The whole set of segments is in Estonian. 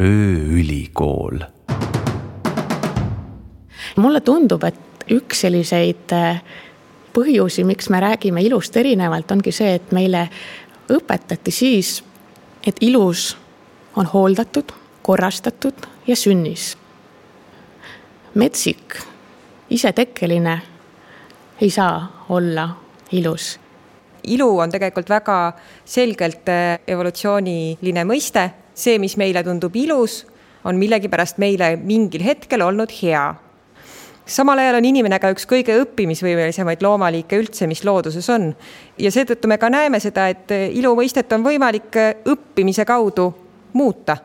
ööülikool. mulle tundub, et üks selliseid äh, põhjusi, miks me räägime ilust erinevalt, ongi see, et meile õpetati siis, et ilus on hooldatud, korrastatud ja sünnis. metsik, isetekkeline ei saa olla ilus ilu on tegelikult väga selgelt äh, evolutsiooniline mõiste. See, mis meile tundub ilus, on millegipärast meile mingil hetkel olnud hea. samal ajal on inimene ka üks kõige õppimisvõimelisemaid loomaliike üldse, mis looduses on. ja seetõttu me ka näeme seda, et ilu mõistet on võimalik õppimise kaudu muuta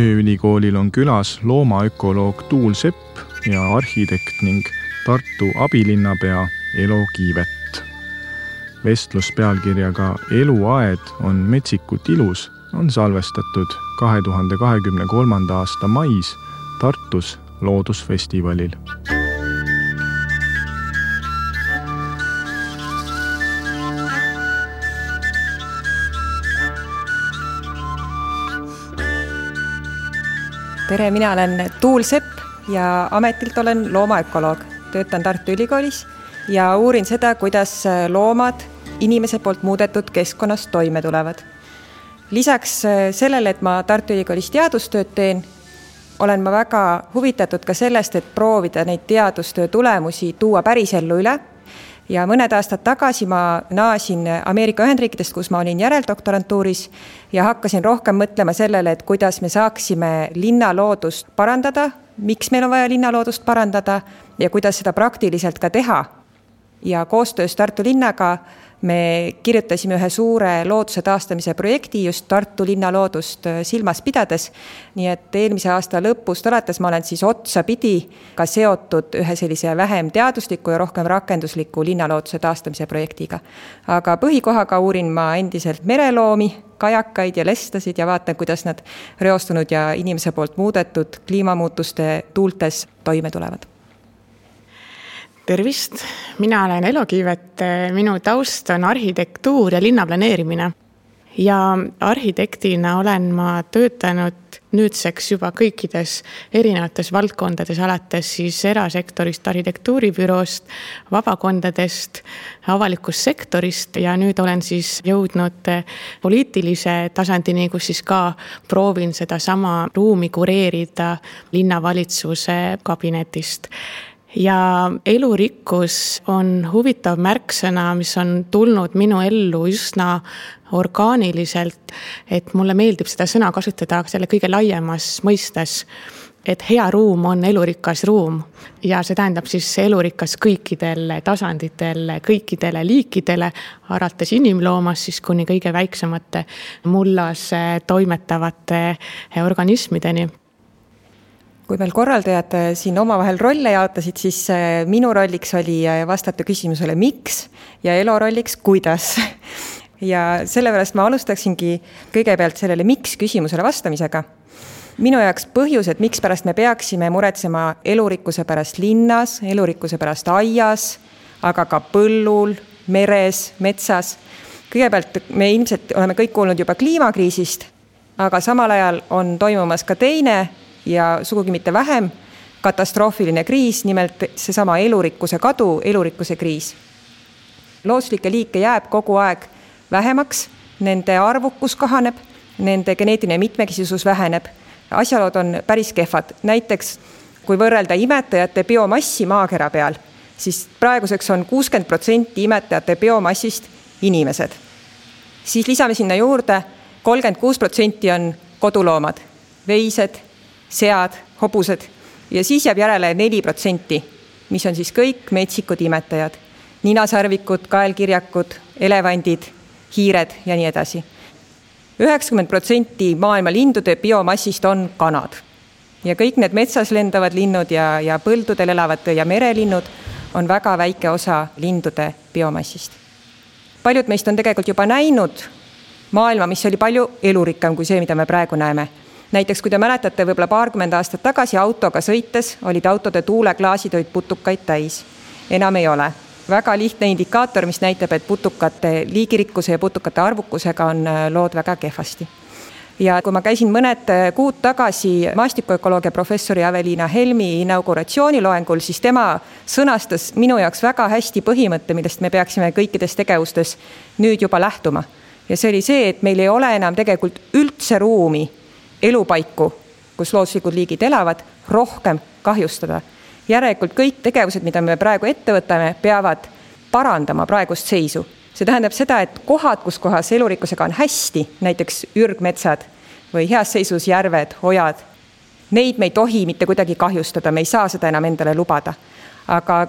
ööülikoolil on külas loomaökoloog Tuul Sepp ja arhitekt ning Tartu abilinnapea Elo Kiivet. vestlus pealkirjaga Eluaed on metsikut ilus on salvestatud kahe tuhande kahekümne kolmanda aasta mais Tartus loodusfestivalil tere, mina olen Tuul Sepp ja ametilt olen loomaökoloog. töötan Tartu Ülikoolis ja uurin seda, kuidas loomad inimese poolt muudetud keskkonnas toime tulevad. lisaks sellele, et ma Tartu Ülikoolis teadustööd teen, olen ma väga huvitatud ka sellest, et proovida neid teadustöö tulemusi tuua pärisellu üle ja mõned aastad tagasi ma naasin Ameerika Ühendriikidest, kus ma olin järeldoktorantuuris ja hakkasin rohkem mõtlema sellele, et kuidas me saaksime linnaloodust parandada, miks meil on vaja linnaloodust parandada ja kuidas seda praktiliselt ka teha. ja koostöös Tartu linnaga me kirjutasime ühe suure looduse taastamise projekti just Tartu linna loodust äh, silmas pidades. nii et eelmise aasta lõpust alates ma olen siis otsapidi ka seotud ühe sellise vähem teadusliku ja rohkem rakendusliku linnalooduse taastamise projektiga. aga põhikohaga uurin ma endiselt mereloomi, kajakaid ja lestasid ja vaatan, kuidas nad reostunud ja inimese poolt muudetud kliimamuutuste tuultes toime tulevad tervist, mina olen Elo Kiivet, minu taust on arhitektuur ja linnaplaneerimine. ja arhitektina olen ma töötanud nüüdseks juba kõikides erinevates valdkondades, alates siis erasektorist, arhitektuuribüroost, vabakondadest, avalikust sektorist ja nüüd olen siis jõudnud poliitilise tasandini, kus siis ka proovin sedasama ruumi kureerida linnavalitsuse kabinetist ja elurikkus on huvitav märksõna, mis on tulnud minu ellu üsna orgaaniliselt. et mulle meeldib seda sõna kasutada selle kõige laiemas mõistes. et hea ruum on elurikas ruum ja see tähendab siis elurikas kõikidel tasanditel, kõikidele liikidele, alates inimloomast siis kuni kõige väiksemate mullas toimetavate organismideni kui meil korraldajad äh, siin omavahel rolle jaotasid, siis äh, minu rolliks oli äh, vastata küsimusele, miks ja Elo rolliks, kuidas. ja sellepärast ma alustaksingi kõigepealt sellele miks küsimusele vastamisega. minu jaoks põhjused, mikspärast me peaksime muretsema elurikkuse pärast linnas, elurikkuse pärast aias, aga ka põllul, meres, metsas. kõigepealt me ilmselt oleme kõik kuulnud juba kliimakriisist, aga samal ajal on toimumas ka teine ja sugugi mitte vähem katastroofiline kriis, nimelt seesama elurikkuse kadu, elurikkuse kriis. looduslikke liike jääb kogu aeg vähemaks, nende arvukus kahaneb, nende geneetiline mitmekesisus väheneb. asjalood on päris kehvad, näiteks kui võrrelda imetajate biomassi maakera peal, siis praeguseks on kuuskümmend protsenti imetajate biomassist inimesed. siis lisame sinna juurde kolmkümmend kuus protsenti on koduloomad, veised sead, hobused ja siis jääb järele neli protsenti, mis on siis kõik metsikud imetajad. ninasarvikud, kaelkirjakud, elevandid, hiired ja nii edasi. üheksakümmend protsenti maailma lindude biomassist on kanad. ja kõik need metsas lendavad linnud ja, ja põldudel elavad ja merelinnud on väga väike osa lindude biomassist. paljud meist on tegelikult juba näinud maailma, mis oli palju elurikkam kui see, mida me praegu näeme näiteks kui te mäletate, võib-olla paarkümmend aastat tagasi autoga sõites olid autode tuuleklaasid olid putukaid täis. enam ei ole. väga lihtne indikaator, mis näitab, et putukate liigirikkuse ja putukate arvukusega on äh, lood väga kehvasti ja kui ma käisin mõned äh, kuud tagasi maastikuökoloogia professori Aveliina Helmi inauguratsiooniloengul, siis tema sõnastas minu jaoks väga hästi põhimõtte, millest me peaksime kõikides tegevustes nüüd juba lähtuma. ja see oli see, et meil ei ole enam tegelikult üldse ruumi elupaiku, kus looduslikud liigid elavad, rohkem kahjustada. järelikult kõik tegevused, mida me praegu ette võtame, peavad parandama praegust seisu. see tähendab seda, et kohad, kus kohas elurikkusega on hästi, näiteks ürgmetsad või heas seisus järved, ojad, neid me ei tohi mitte kuidagi kahjustada, me ei saa seda enam endale lubada. aga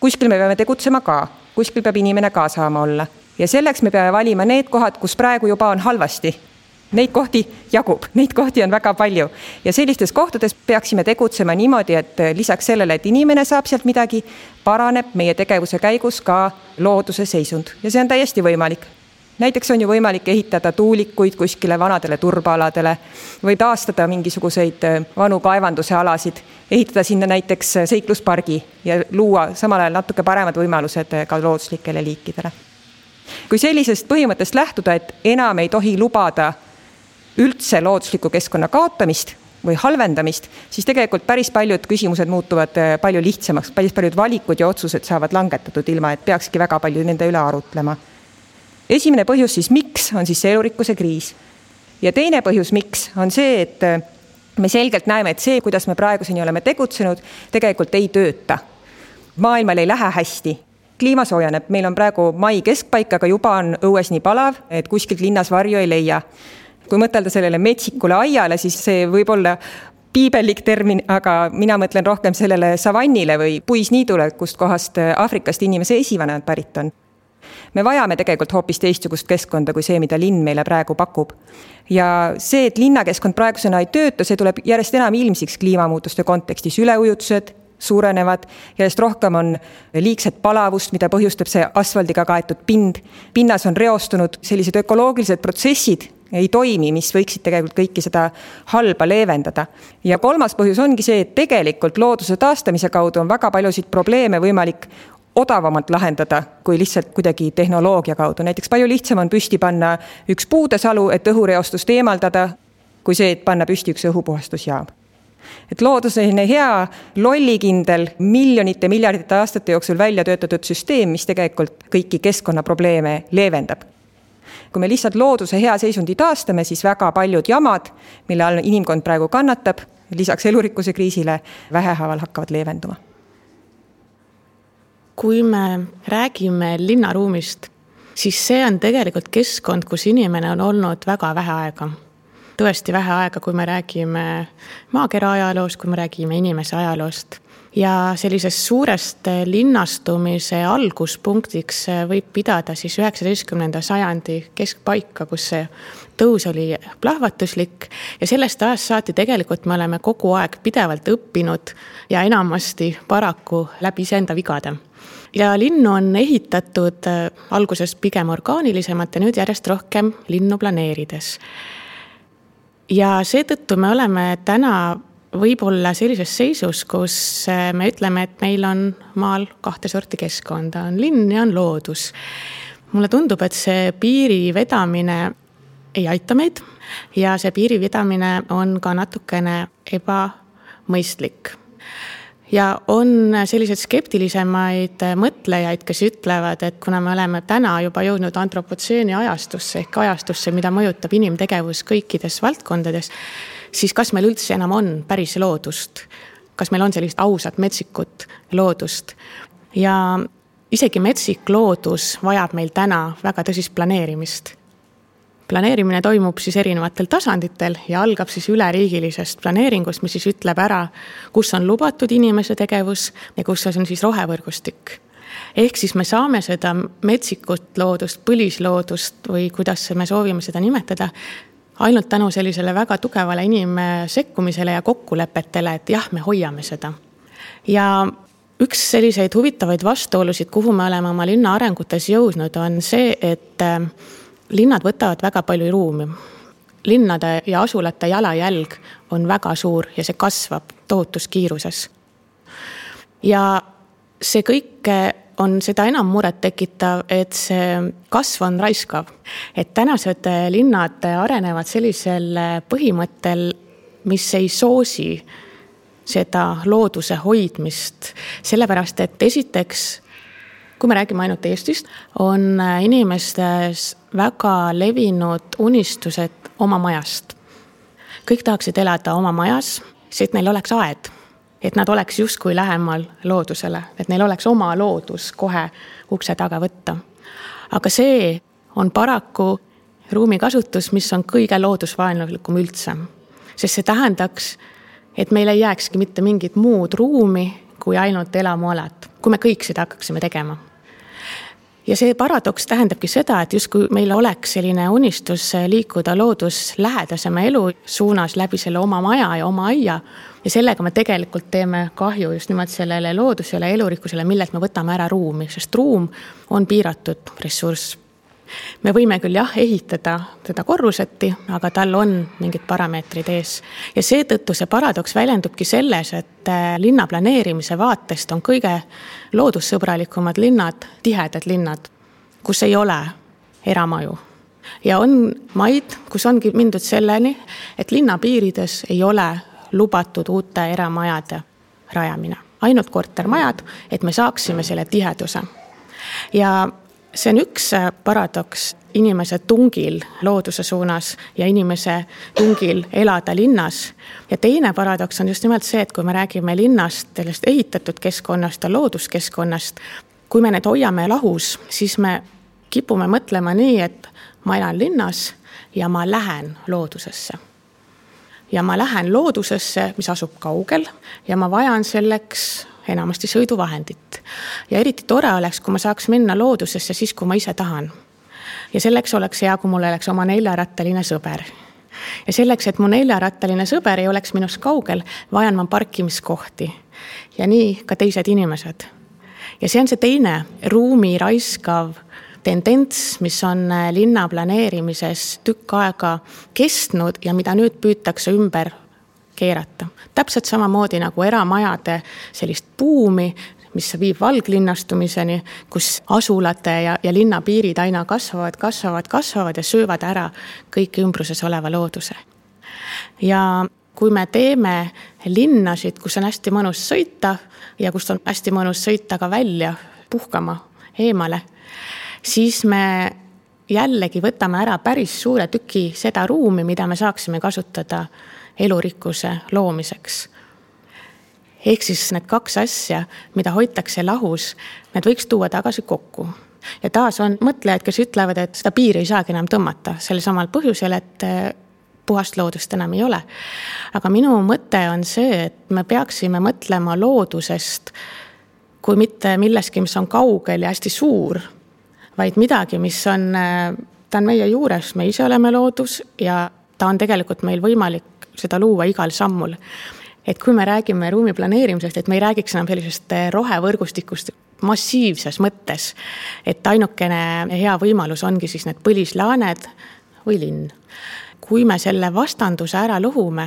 kuskil me peame tegutsema ka, kuskil peab inimene ka saama olla ja selleks me peame valima need kohad, kus praegu juba on halvasti Neid kohti jagub, neid kohti on väga palju. Ja sellistes kohtades peaksime tegutsema niimoodi, et lisaks sellele, et inimene saab sealt midagi, paraneb meie tegevuse käigus ka looduse seisund. Ja see on täiesti võimalik. Näiteks on ju võimalik ehitada tuulikuid kuskile vanadele turbaaladele või taastada mingisuguseid äh, vanu kaevanduse alasid, ehitada sinna näiteks äh, seikluspargi ja luua samal ajal natuke paremad võimalused äh, ka looduslikele liikidele. kui sellisest põhimõttest lähtuda, et enam ei tohi lubada üldse loodusliku keskkonna kaotamist või halvendamist, siis tegelikult päris paljud küsimused muutuvad äh, palju lihtsamaks, päris paljud valikud ja otsused saavad langetatud, ilma et peakski väga palju nende üle arutlema. esimene põhjus siis, miks, on siis see elurikkuse kriis. ja teine põhjus, miks, on see, et äh, me selgelt näeme, et see, kuidas me praeguseni oleme tegutsenud, tegelikult ei tööta. maailmal ei lähe hästi, kliima soojeneb, meil on praegu mai keskpaik, aga juba on õues nii palav, et kuskilt linnas varju ei leia kui mõtelda sellele metsikule aiale, siis see võib olla piibellik termin, aga mina mõtlen rohkem sellele savannile või puisniidule, kustkohast Aafrikast inimese esivanemad pärit on. me vajame tegelikult hoopis teistsugust keskkonda kui see, mida linn meile praegu pakub. ja see, et linnakeskkond praegusena ei tööta, see tuleb järjest enam ilmsiks kliimamuutuste kontekstis, üleujutused suurenevad, järjest rohkem on liigset palavust, mida põhjustab see asfaldiga kaetud pind. pinnas on reostunud sellised ökoloogilised protsessid, ei toimi, mis võiksid tegelikult kõiki seda halba leevendada. ja kolmas põhjus ongi see, et tegelikult looduse taastamise kaudu on väga paljusid probleeme võimalik odavamalt lahendada kui lihtsalt kuidagi tehnoloogia kaudu, näiteks palju lihtsam on püsti panna üks puudesalu, et õhureostust eemaldada, kui see, et panna püsti üks õhupuhastusjaam. Et loodus selline hea lollikindel miljonite, miljardite aastate jooksul välja töötatud süsteem, mis tegelikult kõiki keskkonnaprobleeme leevendab kui me lihtsalt looduse hea seisundi taastame, siis väga paljud jamad, mille all inimkond praegu kannatab, lisaks elurikkuse kriisile vähehaaval hakkavad leevenduma. kui me räägime linnaruumist, siis see on tegelikult keskkond, kus inimene on olnud väga vähe aega. tõesti vähe aega, kui me räägime maakera ajaloost, kui me räägime inimese ajaloost ja sellisest suurest linnastumise alguspunktiks võib pidada siis üheksateistkümnenda sajandi keskpaika, kus see tõus oli plahvatuslik ja sellest ajast saati tegelikult me oleme kogu aeg pidevalt õppinud ja enamasti paraku läbi iseenda vigade ja linnu on ehitatud äh, alguses pigem orgaanilisemalt ja nüüd järjest rohkem linnu planeerides. ja seetõttu me oleme täna võib-olla sellises seisus, kus äh, me ütleme, et meil on maal kahte sorti keskkonda, on linn ja on loodus. mulle tundub, et see piiri vedamine ei aita meid ja see piiri vedamine on ka natukene ebamõistlik ja on selliseid skeptilisemaid mõtlejaid, kes ütlevad, et kuna me oleme täna juba jõudnud antropotseeni ajastusse ehk ajastusse, mida mõjutab inimtegevus kõikides valdkondades siis kas meil üldse enam on päris loodust? kas meil on sellist ausat metsikut loodust? ja isegi metsik loodus vajab meil täna väga tõsist planeerimist. planeerimine toimub siis erinevatel tasanditel ja algab siis üleriigilisest planeeringust, mis siis ütleb ära, kus on lubatud inimese tegevus ja kus on siis rohevõrgustik ehk siis me saame seda metsikut loodust, põlisloodust või kuidas me soovime seda nimetada, ainult tänu sellisele väga tugevale inimsekkumisele ja kokkulepetele, et jah, me hoiame seda. ja üks selliseid huvitavaid vastuolusid, kuhu me oleme oma linna arengutes jõudnud, on see, et äh, linnad võtavad väga palju ruumi. linnade ja asulate jalajälg on väga suur ja see kasvab tohutus kiiruses. ja see kõik on seda enam murettekitav, et see kasv on raiskav. et tänased linnad arenevad sellisel põhimõttel, mis ei soosi seda looduse hoidmist, sellepärast et esiteks kui me räägime ainult Eestist, on inimestes väga levinud unistused oma majast. kõik tahaksid elada oma majas, siis et neil oleks aed, et nad oleks justkui lähemal loodusele, et neil oleks oma loodus kohe ukse taga võtta. aga see on paraku ruumikasutus, mis on kõige loodusvaenulikum üldse, sest see tähendaks, et meil ei jääkski mitte mingit muud ruumi kui ainult elamualad, kui me kõik seda hakkaksime tegema ja see paradoks tähendabki seda, et justkui meil oleks selline unistus liikuda looduslähedasema elu suunas läbi selle oma maja ja oma aia. ja sellega me tegelikult teeme kahju just nimelt sellele loodusele, elurikkusele, millelt me võtame ära ruumi, sest ruum on piiratud ressurss me võime küll jah, ehitada teda korruseti, aga tal on mingid parameetrid ees. ja seetõttu see paradoks väljendubki selles, et äh, linna planeerimise vaatest on kõige loodussõbralikumad linnad tihedad linnad, kus ei ole eramaju. ja on maid, kus ongi mindud selleni, et linna piirides ei ole lubatud uute eramajade rajamine, ainult kortermajad, et me saaksime selle tiheduse ja see on üks äh, paradoks inimese tungil looduse suunas ja inimese tungil elada linnas. ja teine paradoks on just nimelt see, et kui me räägime linnast, sellest ehitatud keskkonnast ja looduskeskkonnast, kui me need hoiame lahus, siis me kipume mõtlema nii, et ma elan linnas ja ma lähen loodusesse. ja ma lähen loodusesse, mis asub kaugel ja ma vajan selleks enamasti sõiduvahendit. ja eriti tore oleks, kui ma saaks minna loodusesse siis, kui ma ise tahan. ja selleks oleks hea, kui mul oleks oma neljarattaline sõber. ja selleks, et mu neljarattaline sõber ei oleks minust kaugel, vajan ma parkimiskohti. ja nii ka teised inimesed. ja see on see teine ruumi raiskav tendents, mis on linna planeerimises tükk aega kestnud ja mida nüüd püütakse ümber keerata. täpselt samamoodi nagu eramajade sellist buumi, mis viib valglinnastumiseni, kus asulate ja, ja linna piirid aina kasvavad, kasvavad, kasvavad ja söövad ära kõik ümbruses oleva looduse. ja kui me teeme linnasid, kus on hästi mõnus sõita ja kust on hästi mõnus sõita ka välja puhkama, eemale, siis me jällegi võtame ära päris suure tüki seda ruumi, mida me saaksime kasutada elurikkuse loomiseks. ehk siis need kaks asja, mida hoitakse lahus, need võiks tuua tagasi kokku. ja taas on mõtlejaid, kes ütlevad, et seda piiri ei saagi enam tõmmata sel samal põhjusel, et eh, puhast loodust enam ei ole. aga minu mõte on see, et me peaksime mõtlema loodusest kui mitte millestki, mis on kaugel ja hästi suur, vaid midagi, mis on, eh, ta on meie juures, me ise oleme loodus ja ta on tegelikult meil võimalik seda luua igal sammul. et kui me räägime ruumi planeerimisest, et me ei räägiks enam sellisest eh, rohevõrgustikust massiivses mõttes, et ainukene hea võimalus ongi siis need põlislaaned või linn. kui me selle vastanduse ära lõhume,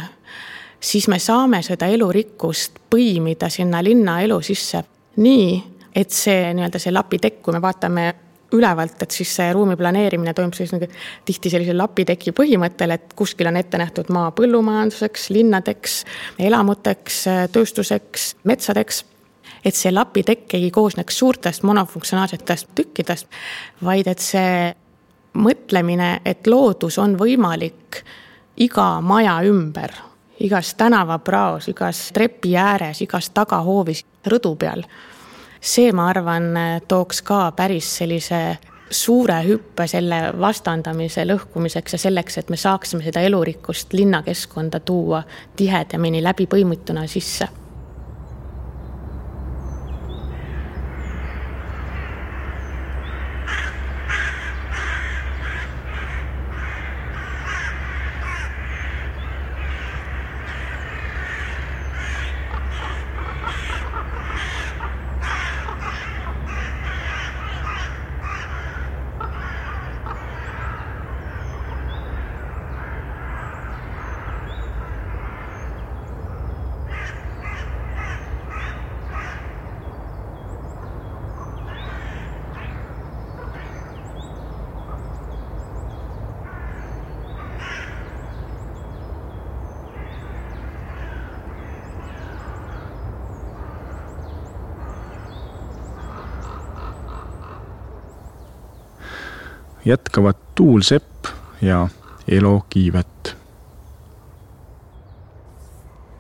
siis me saame seda elurikkust põimida sinna linnaelu sisse nii, et see nii-öelda see lapitekk, kui me vaatame ülevalt, et siis see ruumi planeerimine toimub siis nagu tihti sellise lapiteki põhimõttel, et kuskil on ette nähtud maa põllumajanduseks, linnadeks, elamuteks, tööstuseks, metsadeks. et see lapitekk ei koosneks suurtest monofunktsionaalsetest tükkidest, vaid et see mõtlemine, et loodus on võimalik iga maja ümber, igas tänavapraos, igas trepi ääres, igas tagahoovis, rõdu peal see, ma arvan, tooks ka päris sellise suure hüppe selle vastandamise lõhkumiseks ja selleks, et me saaksime seda elurikkust linnakeskkonda tuua tihedamini läbi põimituna sisse jätkavad Tuul Sepp ja Elo Kiivet.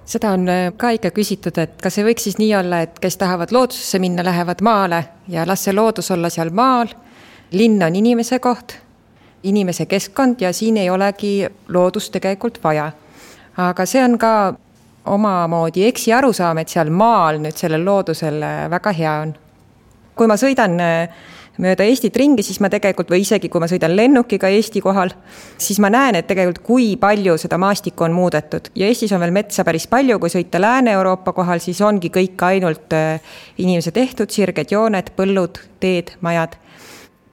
seda on äh, ka ikka küsitud, et kas ei võiks siis nii olla, et kes tahavad loodusesse minna, lähevad maale ja las see loodus olla seal maal. linn on inimese koht, inimese keskkond ja siin ei olegi loodust tegelikult vaja. aga see on ka omamoodi eksiarusaam, et seal maal nüüd sellel loodusel äh, väga hea on. kui ma sõidan äh, mööda Eestit ringi, siis ma tegelikult või isegi kui ma sõidan lennukiga Eesti kohal, siis ma näen, et tegelikult kui palju seda maastikku on muudetud. Ja Eestis on veel metsa päris palju, kui sõita Lääne-Euroopa kohal, siis ongi kõik ainult äh, inimese tehtud, sirged jooned, põllud, teed, majad.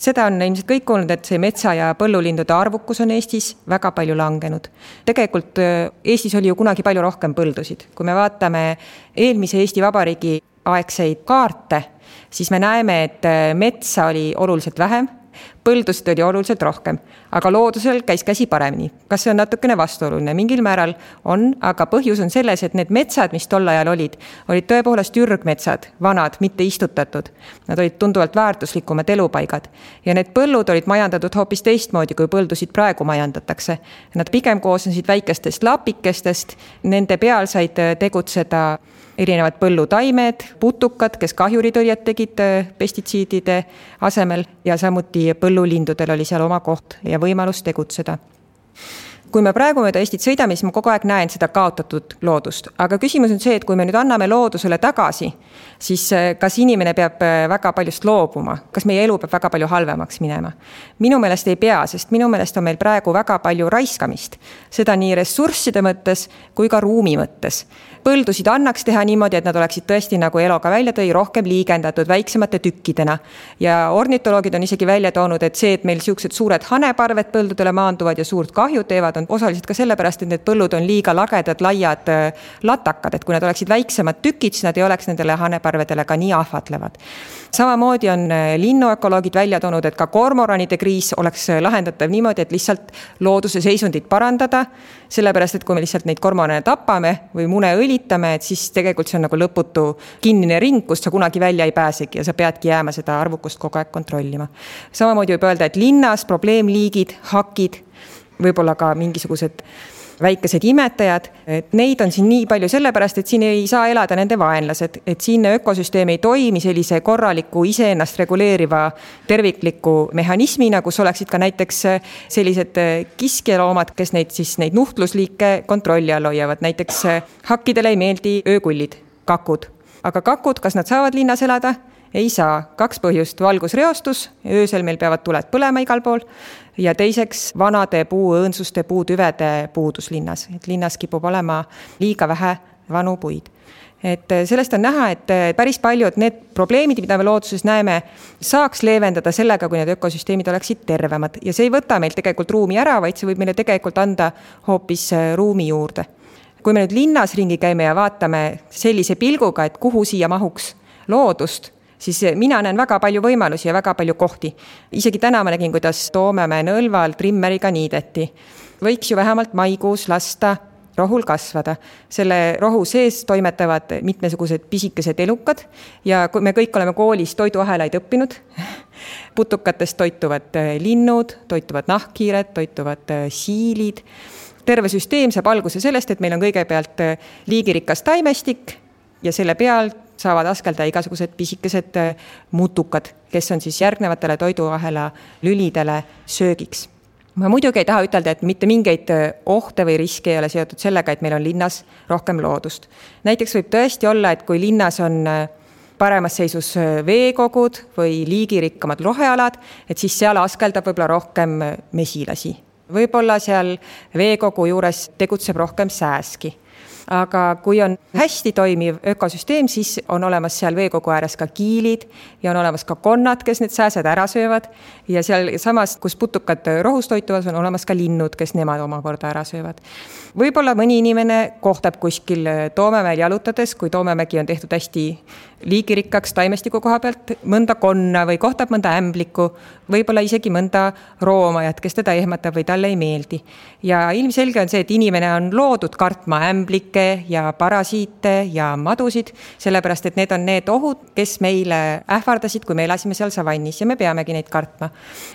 Seda on ilmselt kõik kuulnud, et see metsa- ja põllulindude arvukus on Eestis väga palju langenud. tegelikult äh, Eestis oli ju kunagi palju rohkem põldusid, kui me vaatame eelmise Eesti Vabariigi aegseid kaarte siis me näeme, et äh, metsa oli oluliselt vähem, põldusid oli oluliselt rohkem, aga loodusel käis käsi paremini. kas see on natukene vastuoluline? mingil määral on, aga põhjus on selles, et need metsad, mis tol ajal olid, olid tõepoolest ürgmetsad, vanad, mitte istutatud. Nad olid tunduvalt väärtuslikumad elupaigad ja need põllud olid majandatud hoopis teistmoodi, kui põldusid praegu majandatakse. Nad pigem koosnesid väikestest lapikestest, nende peal said äh, tegutseda erinevad põllutaimed, putukad, kes kahjuritõrjet tegid äh, pestitsiidide asemel ja samuti põllulindudel oli seal oma koht ja võimalus tegutseda kui me praegu mööda Eestit sõidame, siis ma kogu aeg näen seda kaotatud loodust, aga küsimus on see, et kui me nüüd anname loodusele tagasi, siis äh, kas inimene peab äh, väga paljust loobuma, kas meie elu peab väga palju halvemaks minema? minu meelest ei pea, sest minu meelest on meil praegu väga palju raiskamist, seda nii ressursside mõttes kui ka ruumi mõttes põldusid annaks teha niimoodi, et nad oleksid tõesti, nagu Elo ka välja tõi, rohkem liigendatud väiksemate tükkidena. ja ornitoloogid on isegi välja toonud, et see, et meil siuksed suured haneparved põldudele maanduvad ja suurt kahju teevad, on osaliselt ka sellepärast, et need põllud on liiga lagedad, laiad äh, latakad, et kui nad oleksid väiksemad tükid, siis nad ei oleks nendele haneparvedele ka nii ahvatlevad. samamoodi on äh, linnuökoloogid välja toonud, et ka kormoranide kriis oleks äh, lahendatav niimoodi, et lihtsalt looduse seisundit parandada. sellepärast, et kui me lihtsalt neid kormorane tapame või mune õli lülitame, et siis tegelikult see on nagu lõputu kinnine ring, kust sa kunagi välja ei pääsegi ja sa peadki jääma seda arvukust kogu aeg kontrollima. samamoodi võib öelda, et linnas probleemliigid, hakid, võib-olla ka mingisugused väikesed imetajad, et neid on siin nii palju sellepärast, et siin ei saa elada nende vaenlased, et siinne ökosüsteem ei toimi sellise korraliku iseennast reguleeriva tervikliku mehhanismina, kus oleksid ka näiteks sellised kiskjaloomad, kes neid siis, neid nuhtlusliike kontrolli all hoiavad, näiteks hakkidele ei meeldi öökullid, kakud. aga kakud, kas nad saavad linnas elada? ei saa, kaks põhjust, valgusreostus, öösel meil peavad tuled põlema igal pool ja teiseks vanade puuõõnsuste, puutüvede puudus linnas, et linnas kipub olema liiga vähe vanu puid. Et sellest on näha, et päris paljud need probleemid, mida me looduses näeme, saaks leevendada sellega, kui need ökosüsteemid oleksid tervemad. Ja see ei võta meilt tegelikult ruumi ära, vaid see võib meile tegelikult anda hoopis ruumi juurde. kui me nüüd linnas ringi käime ja vaatame sellise pilguga, et kuhu siia mahuks loodust, siis mina näen väga palju võimalusi ja väga palju kohti. isegi täna ma nägin, kuidas Toomemäe nõlval trimmeriga niideti. võiks ju vähemalt maikuus lasta rohul kasvada. selle rohu sees toimetavad mitmesugused pisikesed elukad ja kui me kõik oleme koolis toiduahelaid õppinud, putukatest toituvad äh, linnud, toituvad nahkhiired, toituvad äh, siilid, terve süsteem saab alguse sellest, et meil on kõigepealt liigirikas taimestik ja selle peal saavad askelda igasugused pisikesed äh, mutukad, kes on siis järgnevatele toiduahela lülidele söögiks. ma muidugi ei taha ütelda, et mitte mingeid äh, ohte või riske ei ole seotud sellega, et meil on linnas rohkem loodust. näiteks võib tõesti olla, et kui linnas on äh, paremas seisus veekogud või liigirikkamad rohealad, et siis seal askeldab võib-olla rohkem mesilasi. võib-olla seal veekogu juures tegutseb rohkem sääski aga kui on hästi toimiv ökosüsteem, siis on olemas seal veekogu ääres ka kiilid ja on olemas ka konnad, kes need sääsed ära söövad. ja sealsamas, kus putukad rohus toituvad, on olemas ka linnud, kes nemad omakorda ära söövad. võib-olla mõni inimene kohtab kuskil Toomemäel jalutades, kui Toomemägi on tehtud hästi liigirikkaks taimestiku koha pealt, mõnda konna või kohtab mõnda ämblikku, võib-olla isegi mõnda roomajat, kes teda ehmatab või talle ei meeldi. ja ilmselge on see, et inimene on loodud kartma ämblikku, liike ja parasiite ja madusid, sellepärast et need on need ohud, kes meile ähvardasid, kui me elasime seal savannis ja me peamegi neid kartma.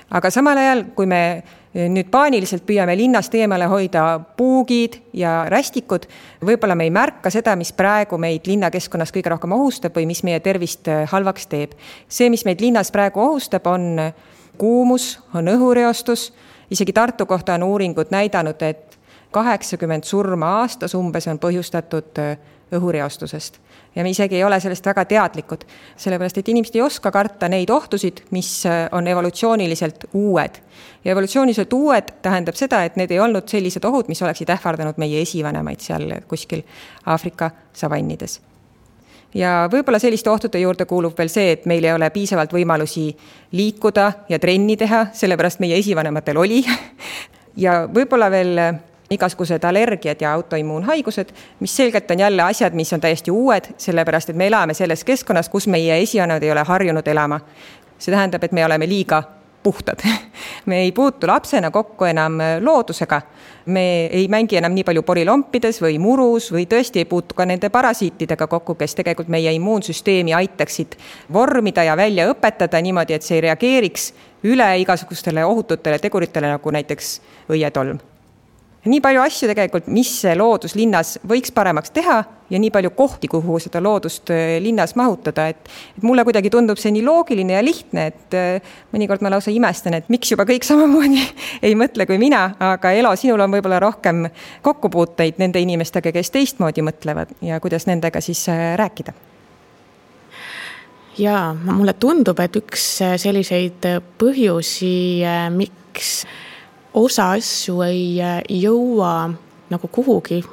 aga samal ajal, kui me nüüd paaniliselt püüame linnast eemale hoida puugid ja rästikud, võib-olla me ei märka seda, mis praegu meid linnakeskkonnas kõige rohkem ohustab või mis meie tervist halvaks teeb. see, mis meid linnas praegu ohustab, on kuumus, on õhureostus, isegi Tartu kohta on uuringud näidanud, et kaheksakümmend surma aastas umbes on põhjustatud äh, õhureostusest. Ja me isegi ei ole sellest väga teadlikud, sellepärast et inimesed ei oska karta neid ohtusid, mis äh, on evolutsiooniliselt uued. ja evolutsiooniliselt uued tähendab seda, et need ei olnud sellised ohud, mis oleksid ähvardanud meie esivanemaid seal kuskil Aafrika savannides. Ja võib-olla selliste ohtude juurde kuulub veel see, et meil ei ole piisavalt võimalusi liikuda ja trenni teha, sellepärast meie esivanematel oli. Ja võib-olla veel igasugused allergiad ja autoimmuunhaigused, mis selgelt on jälle asjad, mis on täiesti uued, sellepärast et me elame selles keskkonnas, kus meie esivanemad ei ole harjunud elama. see tähendab, et me oleme liiga puhtad. me ei puutu lapsena kokku enam loodusega, me ei mängi enam nii palju porilompides või murus või tõesti ei puutu ka nende parasiitidega kokku, kes tegelikult meie immuunsüsteemi aitaksid vormida ja välja õpetada niimoodi, et see ei reageeriks üle igasugustele ohututele teguritele, nagu näiteks õietolm nii palju asju tegelikult, mis loodus linnas võiks paremaks teha ja nii palju kohti, kuhu seda loodust äh, linnas mahutada, et, et mulle kuidagi tundub see nii loogiline ja lihtne, et äh, mõnikord ma lausa imestan, et miks juba kõik samamoodi ei mõtle kui mina, aga Elo, sinul on võib-olla rohkem kokkupuuteid nende inimestega, kes teistmoodi mõtlevad ja kuidas nendega siis äh, rääkida. Jaa, mulle tundub, et üks selliseid põhjusi, miks osa asju ei jõua nagu kuhugi,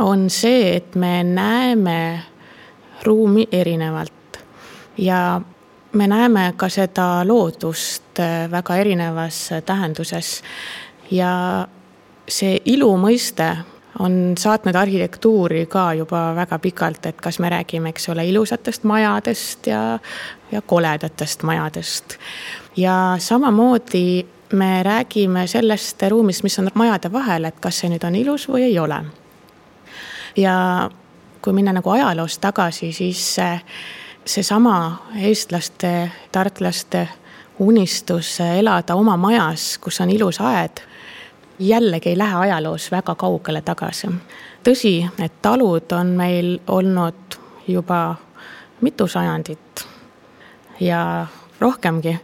on see, et me näeme ruumi erinevalt ja me näeme ka seda loodust väga erinevas tähenduses. ja see ilu mõiste on saatnud arhitektuuri ka juba väga pikalt, et kas me räägime, eks ole, ilusatest majadest ja, ja koledatest majadest. ja samamoodi me räägime sellest ruumist, mis on majade vahel, et kas see nüüd on ilus või ei ole. ja kui minna nagu ajaloos tagasi, siis seesama eestlaste, tartlaste unistus elada oma majas, kus on ilus aed, jällegi ei lähe ajaloos väga kaugele tagasi. tõsi, need talud on meil olnud juba mitu sajandit ja rohkemgi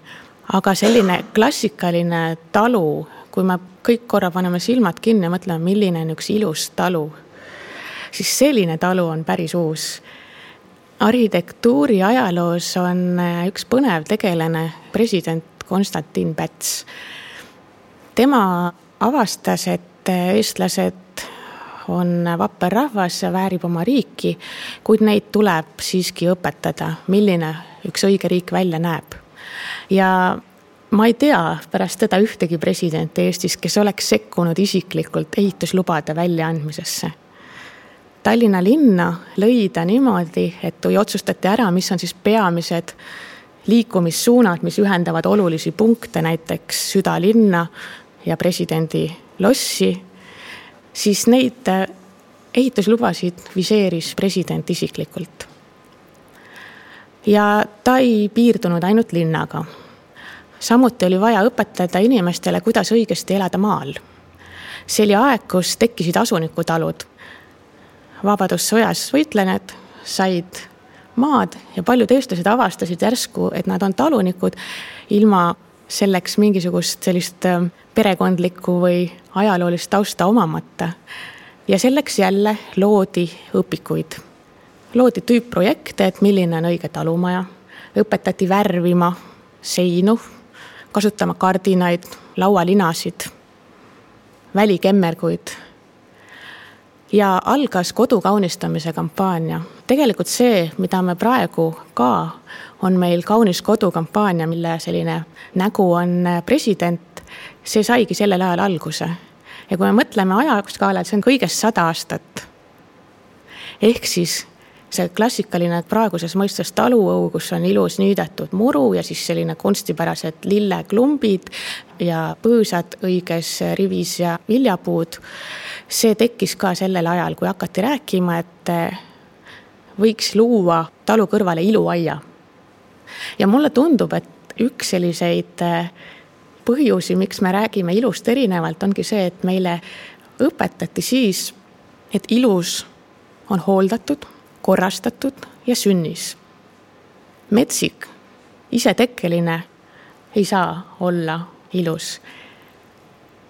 aga selline klassikaline talu, kui me kõik korra paneme silmad kinni ja mõtleme, milline on üks ilus talu, siis selline talu on päris uus. arhitektuuri ajaloos on äh, üks põnev tegelane, president Konstantin Päts. tema avastas, et äh, eestlased on vapper rahvas ja väärib oma riiki, kuid neid tuleb siiski õpetada, milline üks õige riik välja näeb ja ma ei tea pärast teda ühtegi presidenti Eestis, kes oleks sekkunud isiklikult ehituslubade väljaandmisesse. Tallinna linna lõi ta niimoodi, et kui otsustati ära, mis on siis peamised liikumissuunad, mis ühendavad olulisi punkte, näiteks südalinna ja presidendi lossi, siis neid ehituslubasid viseeris president isiklikult ja ta ei piirdunud ainult linnaga. samuti oli vaja õpetada inimestele, kuidas õigesti elada maal. see oli aeg, kus tekkisid asunikutalud. Vabadussõjas võitlejad said maad ja paljud eestlased avastasid järsku, et nad on talunikud ilma selleks mingisugust sellist äh, perekondlikku või ajaloolist tausta omamata. ja selleks jälle loodi õpikuid loodi tüüpprojekte, et milline on õige talumaja, õpetati värvima seinu, kasutama kardinaid, laualinasid, välikemmerguid. ja algas kodu kaunistamise kampaania. tegelikult see, mida me praegu ka, on meil kaunis kodu kampaania, mille selline nägu on president, see saigi sellel ajal alguse. ja kui me mõtleme ajaskaalal, see on kõigest sada aastat. ehk siis see klassikaline praeguses mõistes taluõu, kus on ilus niidetud muru ja siis selline kunstipärased lilleklumbid ja põõsad õiges rivis ja viljapuud. see tekkis ka sellel ajal, kui hakati rääkima, et võiks luua talu kõrvale iluaia. ja mulle tundub, et üks selliseid põhjusi, miks me räägime ilust erinevalt, ongi see, et meile õpetati siis, et ilus on hooldatud korrastatud ja sünnis. metsik, isetekkeline, ei saa olla ilus.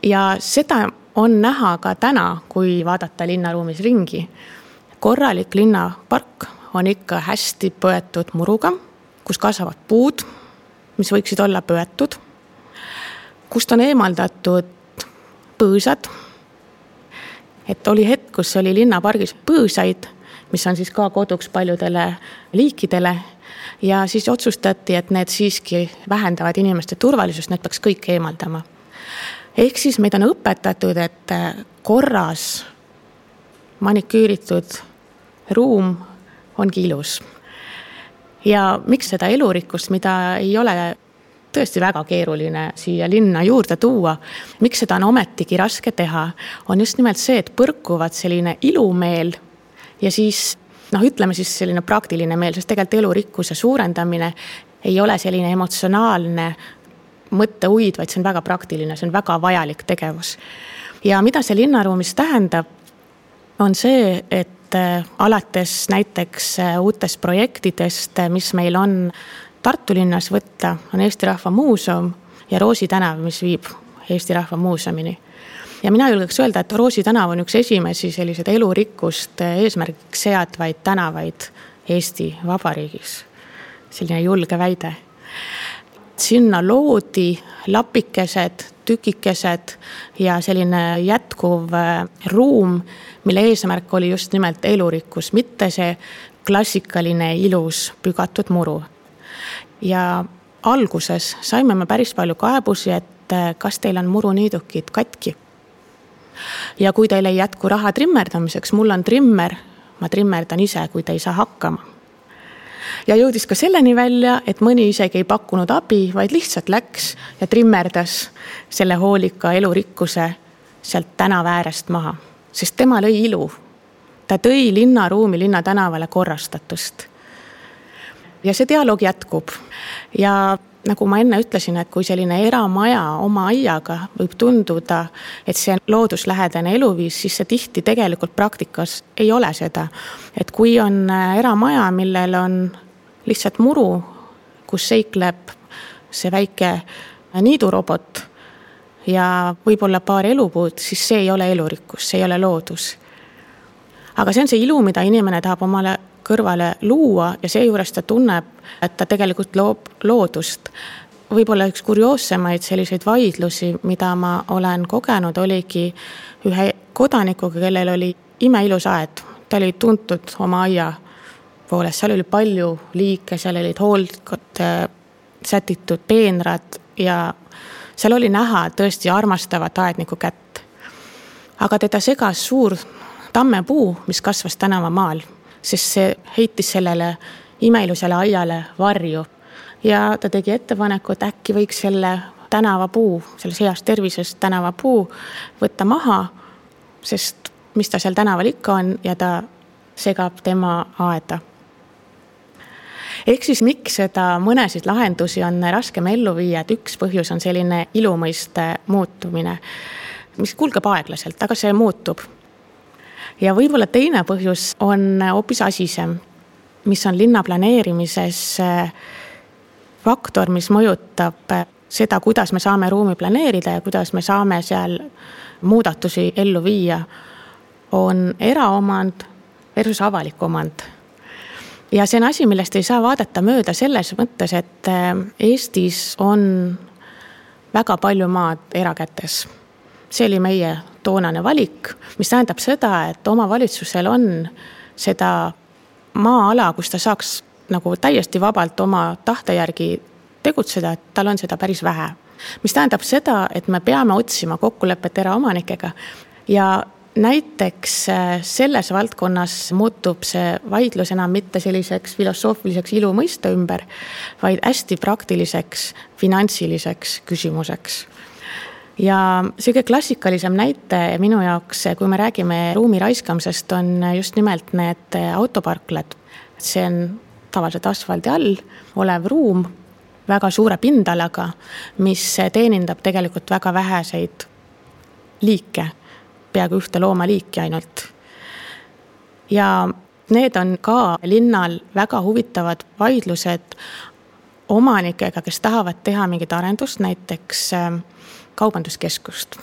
ja seda on näha ka täna, kui vaadata linnaruumis ringi. korralik linnapark on ikka hästi põetud muruga, kus kasvavad puud, mis võiksid olla põetud, kust on eemaldatud põõsad. et oli hetk, kus oli linnapargis põõsaid mis on siis ka koduks paljudele liikidele. ja siis otsustati, et need siiski vähendavad inimeste turvalisust, need peaks kõik eemaldama. ehk siis meid on õpetatud, et korras maniküüritud ruum ongi ilus. ja miks seda elurikkust, mida ei ole tõesti väga keeruline siia linna juurde tuua. miks seda on ometigi raske teha, on just nimelt see, et põrkuvad selline ilumeel ja siis noh, ütleme siis selline praktiline meel, sest tegelikult elurikkuse suurendamine ei ole selline emotsionaalne mõtteuid, vaid see on väga praktiline, see on väga vajalik tegevus. ja mida see linnaruumis tähendab, on see, et äh, alates näiteks äh, uutest projektidest, äh, mis meil on Tartu linnas võtta, on Eesti Rahva Muuseum ja Roosi tänav, mis viib Eesti Rahva Muuseumini ja mina julgeks öelda, et Roosi tänav on üks esimesi selliseid elurikkust eesmärgiks seadvaid tänavaid Eesti Vabariigis. selline julge väide. sinna loodi lapikesed, tükikesed ja selline jätkuv äh, ruum, mille eesmärk oli just nimelt elurikkus, mitte see klassikaline ilus pügatud muru. ja alguses saime me päris palju kaebusi, et äh, kas teil on muruniidukid katki ja kui teil ei jätku raha trimmerdamiseks, mul on trimmer, ma trimmerdan ise, kui te ei saa hakkama. ja jõudis ka selleni välja, et mõni isegi ei pakkunud abi, vaid lihtsalt läks ja trimmerdas selle hoolika elurikkuse sealt tänava äärest maha, sest tema lõi ilu. ta tõi linnaruumi, linnatänavale korrastatust. ja see dialoog jätkub ja nagu ma enne ütlesin, et kui selline eramaja oma aiaga võib tunduda, et see on looduslähedane eluviis, siis see tihti tegelikult praktikas ei ole seda. et kui on äh, eramaja, millel on lihtsalt muru, kus seikleb see väike niidurobot ja võib-olla paar elupuud, siis see ei ole elurikkus, see ei ole loodus. aga see on see ilu, mida inimene tahab omale kõrvale luua ja seejuures ta tunneb, et ta tegelikult loob loodust. võib-olla üks kurioossemaid selliseid vaidlusi, mida ma olen kogenud, oligi ühe kodanikuga, kellel oli imeilus aed. ta oli tuntud oma aia poolest, seal oli palju liike, seal olid hooldkad sätitud peenrad ja seal oli näha tõesti armastavat aedniku kätt. aga teda segas suur tammepuu, mis kasvas tänavamaal sest see heitis sellele imeilusale aiale varju. ja ta tegi ettepaneku, et äkki võiks selle tänavapuu, selles heas tervises tänavapuu võtta maha, sest mis ta seal tänaval ikka on ja ta segab tema aeda ehk siis miks seda mõnesid lahendusi on raskem ellu viia, et üks põhjus on selline ilumõiste muutumine, mis kulgeb aeglaselt, aga see muutub ja võib-olla teine põhjus on hoopis asisem, mis on linna planeerimises äh, faktor, mis mõjutab äh, seda, kuidas me saame ruumi planeerida ja kuidas me saame seal muudatusi ellu viia, on eraomand versus avalik omand. ja see on asi, millest ei saa vaadata mööda selles mõttes, et äh, Eestis on väga palju maad erakätes. see oli meie toonane valik, mis tähendab seda, et omavalitsusel on seda maa-ala, kus ta saaks nagu täiesti vabalt oma tahte järgi tegutseda, et tal on seda päris vähe. mis tähendab seda, et me peame otsima kokkulepet eraomanikega ja näiteks äh, selles valdkonnas muutub see vaidlus enam mitte selliseks filosoofiliseks ilumõiste ümber, vaid hästi praktiliseks finantsiliseks küsimuseks ja kõige klassikalisem näite minu jaoks, kui me räägime ruumi raiskamisest, on just nimelt need autoparklad. see on tavaliselt asfaldi all olev ruum väga suure pindalaga, mis teenindab tegelikult väga väheseid liike peaaegu ühte loomaliiki ainult. ja need on ka linnal väga huvitavad vaidlused omanikega, kes tahavad teha mingit arendust, näiteks kaubanduskeskust.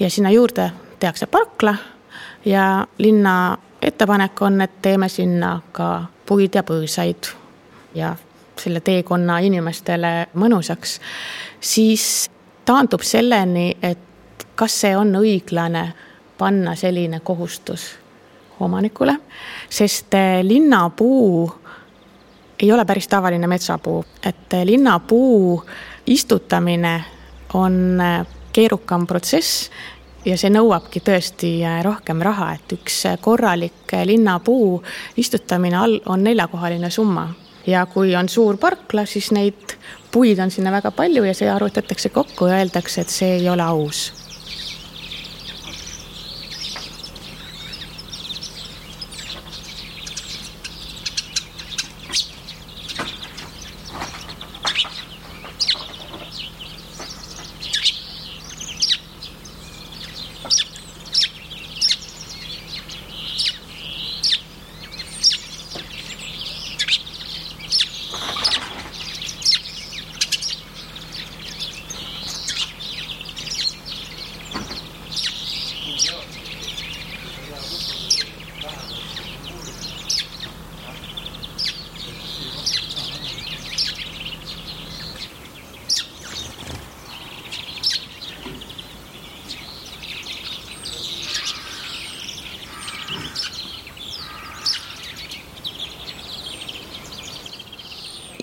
ja sinna juurde tehakse parkla ja linna ettepanek on, et teeme sinna ka puid ja põõsaid ja selle teekonna inimestele mõnusaks, siis taandub selleni, et kas see on õiglane panna selline kohustus omanikule, sest linnapuu ei ole päris tavaline metsapuu, et linnapuu istutamine on eh, keerukam protsess ja see nõuabki tõesti rohkem raha, et üks korralik linnapuu istutamine all on neljakohaline summa. ja kui on suur parkla, siis neid puid on sinna väga palju ja see arvutatakse kokku ja öeldakse, et see ei ole aus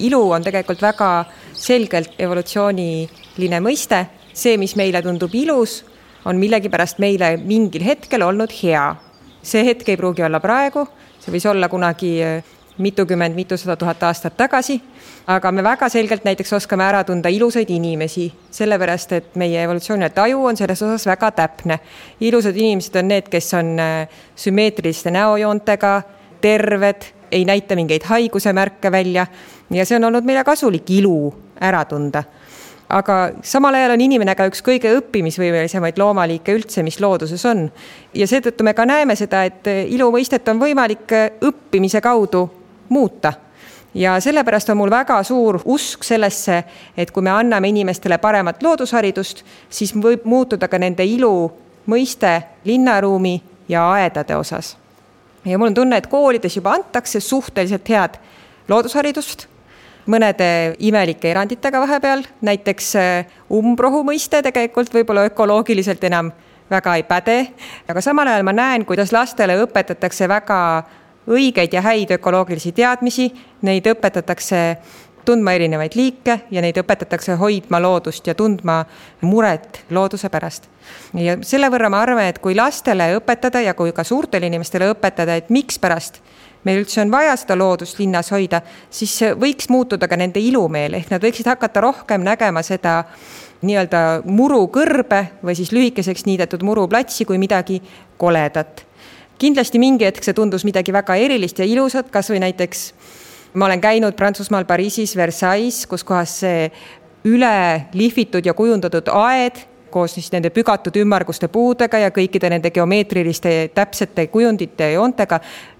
ilu on tegelikult väga selgelt evolutsiooniline mõiste. see, mis meile tundub ilus, on millegipärast meile mingil hetkel olnud hea. see hetk ei pruugi olla praegu, see võis olla kunagi äh, mitukümmend, mitusada tuhat aastat tagasi, aga me väga selgelt näiteks oskame ära tunda ilusaid inimesi, sellepärast et meie evolutsiooniline taju on selles osas väga täpne. ilusad inimesed on need, kes on äh, sümmeetriliste näojoontega, terved ei näita mingeid haiguse märke välja ja see on olnud meile kasulik ilu ära tunda. aga samal ajal on inimene ka üks kõige õppimisvõimelisemaid loomaliike üldse, mis looduses on. ja seetõttu me ka näeme seda, et ilu mõistet on võimalik õppimise kaudu muuta ja sellepärast on mul väga suur usk sellesse, et kui me anname inimestele paremat loodusharidust, siis võib muutuda ka nende ilu mõiste linnaruumi ja aedade osas ja mul on tunne, et koolides juba antakse suhteliselt head loodusharidust, mõnede imelike eranditega vahepeal, näiteks äh, umbrohu mõiste tegelikult võib-olla ökoloogiliselt enam väga ei päde, aga samal ajal ma näen, kuidas lastele õpetatakse väga õigeid ja häid ökoloogilisi teadmisi, neid õpetatakse tundma erinevaid liike ja neid õpetatakse hoidma loodust ja tundma muret looduse pärast. Ja selle võrra ma arvan, et kui lastele õpetada ja kui ka suurtele inimestele õpetada, et mikspärast meil üldse on vaja seda loodust linnas hoida, siis võiks muutuda ka nende ilumeel, ehk nad võiksid hakata rohkem nägema seda nii-öelda murukõrbe või siis lühikeseks niidetud muruplatsi kui midagi koledat. kindlasti mingi hetk see tundus midagi väga erilist ja ilusat, kasvõi näiteks ma olen käinud Prantsusmaal Pariisis Versailles, kus kohas see üle lihvitud ja kujundatud aed koos siis nende pügatud ümmarguste puudega ja kõikide nende geomeetriliste täpsete kujundite ja joontega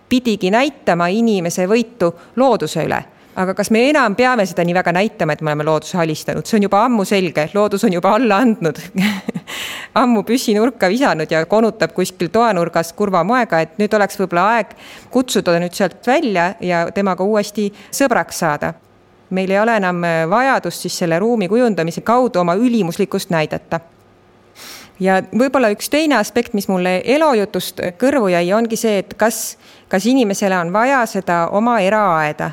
pidigi näitama inimese võitu looduse üle. Aga kas me enam peame seda nii väga näitama, et me oleme looduse alistanud, see on juba ammu selge, loodus on juba alla andnud. Ammu püssi nurka visanud ja konutab kuskil toanurgas kurva moega, et nüüd oleks võib-olla aeg kutsuda nüüd sealt välja ja temaga uuesti sõbraks saada. meil ei ole enam vajadust siis selle ruumi kujundamise kaudu oma ülimuslikkust näidata ja võib-olla üks teine aspekt, mis mulle elujutust kõrvu jäi, ongi see, et kas, kas inimesele on vaja seda oma eraaeda